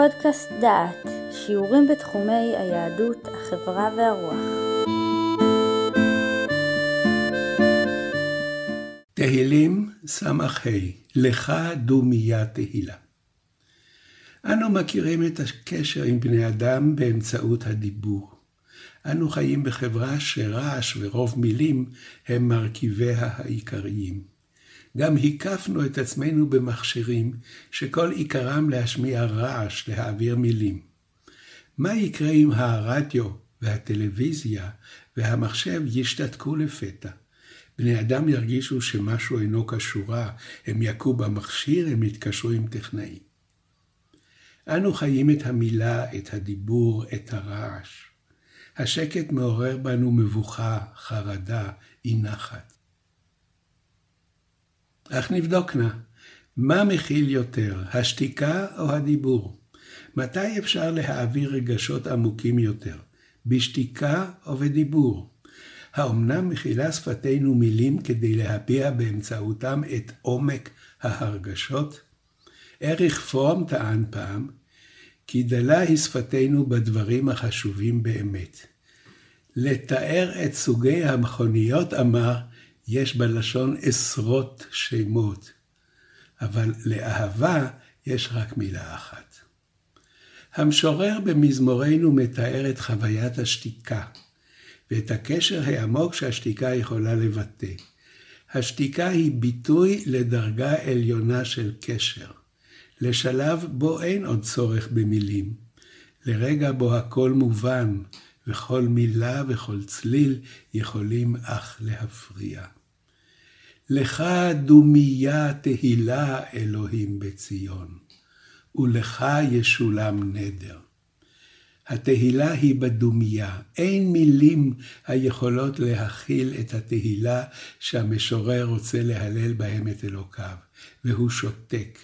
פודקאסט דעת, שיעורים בתחומי היהדות, החברה והרוח. תהילים ס"ה, לך דומיה תהילה. אנו מכירים את הקשר עם בני אדם באמצעות הדיבור. אנו חיים בחברה שרעש ורוב מילים הם מרכיביה העיקריים. גם הקפנו את עצמנו במכשירים שכל עיקרם להשמיע רעש, להעביר מילים. מה יקרה אם הרדיו והטלוויזיה והמחשב ישתתקו לפתע? בני אדם ירגישו שמשהו אינו כשורה, הם יכו במכשיר, הם יתקשרו עם טכנאים. אנו חיים את המילה, את הדיבור, את הרעש. השקט מעורר בנו מבוכה, חרדה, אי נחת. אך נבדוק נא, מה מכיל יותר, השתיקה או הדיבור? מתי אפשר להעביר רגשות עמוקים יותר, בשתיקה או בדיבור? האומנם מכילה שפתנו מילים כדי להביע באמצעותם את עומק ההרגשות? אריך פרום טען פעם, כי דלה היא שפתנו בדברים החשובים באמת. לתאר את סוגי המכוניות, אמר, יש בלשון עשרות שמות, אבל לאהבה יש רק מילה אחת. המשורר במזמורנו מתאר את חוויית השתיקה, ואת הקשר העמוק שהשתיקה יכולה לבטא. השתיקה היא ביטוי לדרגה עליונה של קשר, לשלב בו אין עוד צורך במילים, לרגע בו הכל מובן, וכל מילה וכל צליל יכולים אך להפריע. לך דומיה תהילה אלוהים בציון, ולך ישולם נדר. התהילה היא בדומיה, אין מילים היכולות להכיל את התהילה שהמשורר רוצה להלל בהם את אלוקיו, והוא שותק.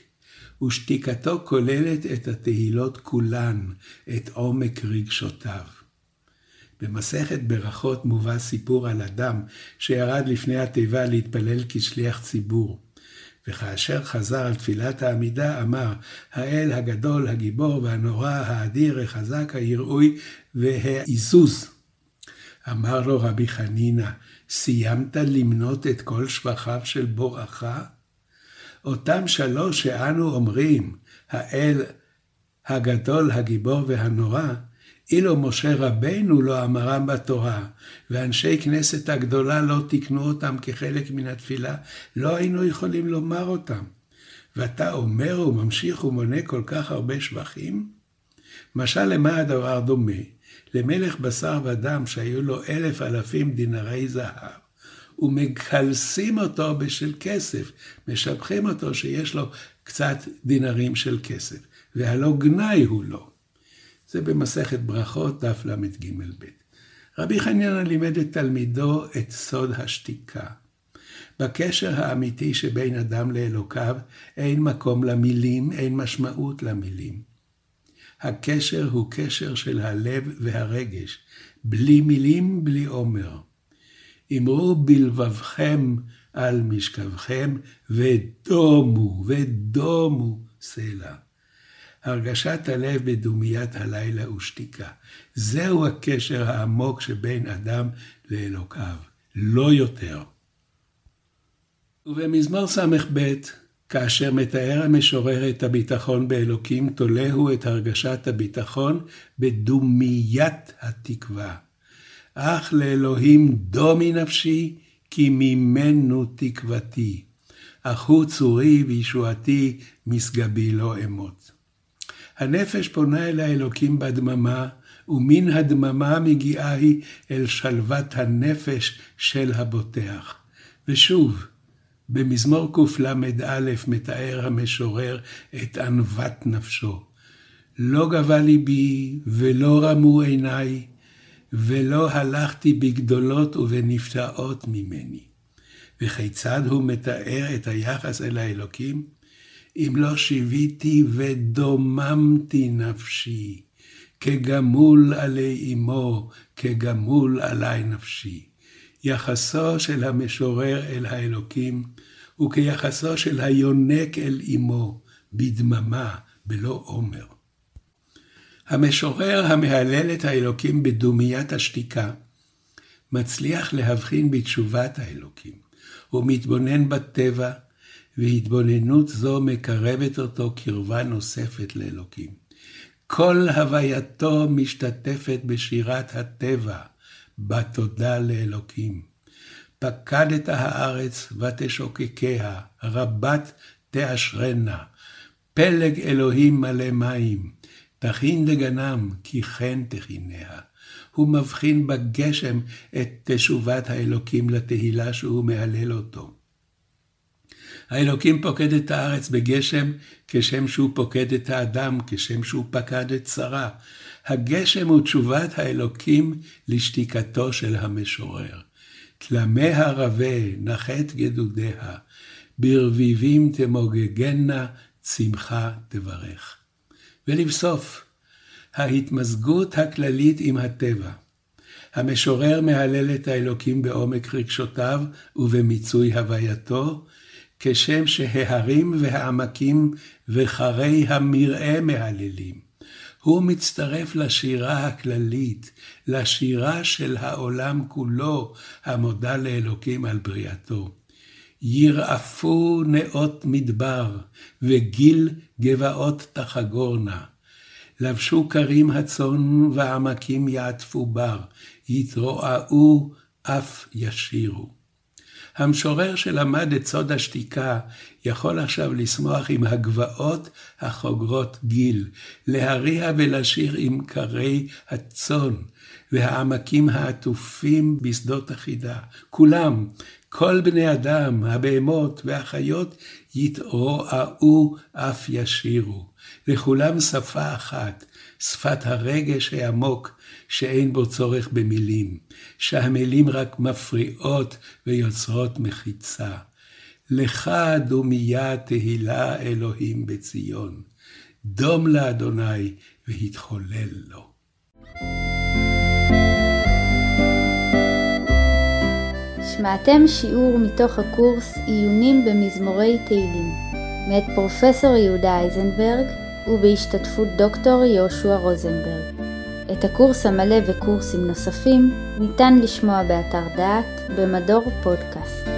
ושתיקתו כוללת את התהילות כולן, את עומק רגשותיו. במסכת ברכות מובא סיפור על אדם שירד לפני התיבה להתפלל כשליח ציבור. וכאשר חזר על תפילת העמידה, אמר, האל הגדול, הגיבור והנורא, האדיר, החזק, היראוי והעיזוז. אמר לו רבי חנינא, סיימת למנות את כל שבחיו של בורך? אותם שלוש שאנו אומרים, האל הגדול, הגיבור והנורא, אילו משה רבנו לא אמרם בתורה, ואנשי כנסת הגדולה לא תיקנו אותם כחלק מן התפילה, לא היינו יכולים לומר אותם. ואתה אומר וממשיך ומונה כל כך הרבה שבחים? משל למה הדבר דומה? למלך בשר ודם שהיו לו אלף אלפים דינרי זהב, ומקלסים אותו בשל כסף, משבחים אותו שיש לו קצת דינרים של כסף, והלא גנאי הוא לו. זה במסכת ברכות, דף ל"ג-ב. רבי חנינא לימד את תלמידו את סוד השתיקה. בקשר האמיתי שבין אדם לאלוקיו אין מקום למילים, אין משמעות למילים. הקשר הוא קשר של הלב והרגש, בלי מילים, בלי עומר. אמרו בלבבכם על משכבכם, ודומו, ודומו סלע. הרגשת הלב בדומיית הלילה ושתיקה. זהו הקשר העמוק שבין אדם לאלוקיו, לא יותר. ובמזמור ס"ב, כאשר מתאר המשורר את הביטחון באלוקים, תולהו את הרגשת הביטחון בדומיית התקווה. אך לאלוהים דומי נפשי, כי ממנו תקוותי. אך הוא צורי וישועתי, משגבי לא אמות. הנפש פונה אל האלוקים בדממה, ומן הדממה מגיעה היא אל שלוות הנפש של הבוטח. ושוב, במזמור קל"א מתאר המשורר את ענוות נפשו. לא גבה ליבי ולא רמו עיניי, ולא הלכתי בגדולות ובנפתעות ממני. וכיצד הוא מתאר את היחס אל האלוקים? אם לא שיוויתי ודוממתי נפשי, כגמול עלי אמו, כגמול עלי נפשי. יחסו של המשורר אל האלוקים הוא כיחסו של היונק אל אמו, בדממה, בלא עומר. המשורר המהלל את האלוקים בדומיית השתיקה, מצליח להבחין בתשובת האלוקים. הוא מתבונן בטבע, והתבוננות זו מקרבת אותו קרבה נוספת לאלוקים. כל הווייתו משתתפת בשירת הטבע, בתודה לאלוקים. פקדת הארץ ותשוקקיה, רבת תאשרנה. פלג אלוהים מלא מים, תכין דגנם, כי כן תכיניה. הוא מבחין בגשם את תשובת האלוקים לתהילה שהוא מהלל אותו. האלוקים פוקד את הארץ בגשם, כשם שהוא פוקד את האדם, כשם שהוא פקד את שרה. הגשם הוא תשובת האלוקים לשתיקתו של המשורר. תלמיה רבה, נחת גדודיה, ברביבים תמוגגנה, צמחה תברך. ולבסוף, ההתמזגות הכללית עם הטבע. המשורר מהלל את האלוקים בעומק רגשותיו ובמיצוי הווייתו, כשם שההרים והעמקים וחרי המרעה מהללים. הוא מצטרף לשירה הכללית, לשירה של העולם כולו, המודה לאלוקים על בריאתו. ירעפו נאות מדבר, וגיל גבעות תחגורנה. לבשו כרים הצאן, ועמקים יעטפו בר, יתרועעו, אף ישירו. המשורר שלמד את סוד השתיקה יכול עכשיו לשמוח עם הגבעות החוגרות גיל, להריע ולשיר עם כרי הצאן, והעמקים העטופים בשדות החידה. כולם, כל בני אדם, הבהמות והחיות, יתרועעו אף ישירו. לכולם שפה אחת, שפת הרגש העמוק שאין בו צורך במילים, שהמילים רק מפריעות ויוצרות מחיצה. לך דומיה תהילה אלוהים בציון, דום לאדוני והתחולל לו. שמעתם שיעור מתוך הקורס עיונים במזמורי תהילים, מאת פרופסור יהודה אייזנברג ובהשתתפות דוקטור יהושע רוזנברג. את הקורס המלא וקורסים נוספים ניתן לשמוע באתר דעת במדור פודקאסט.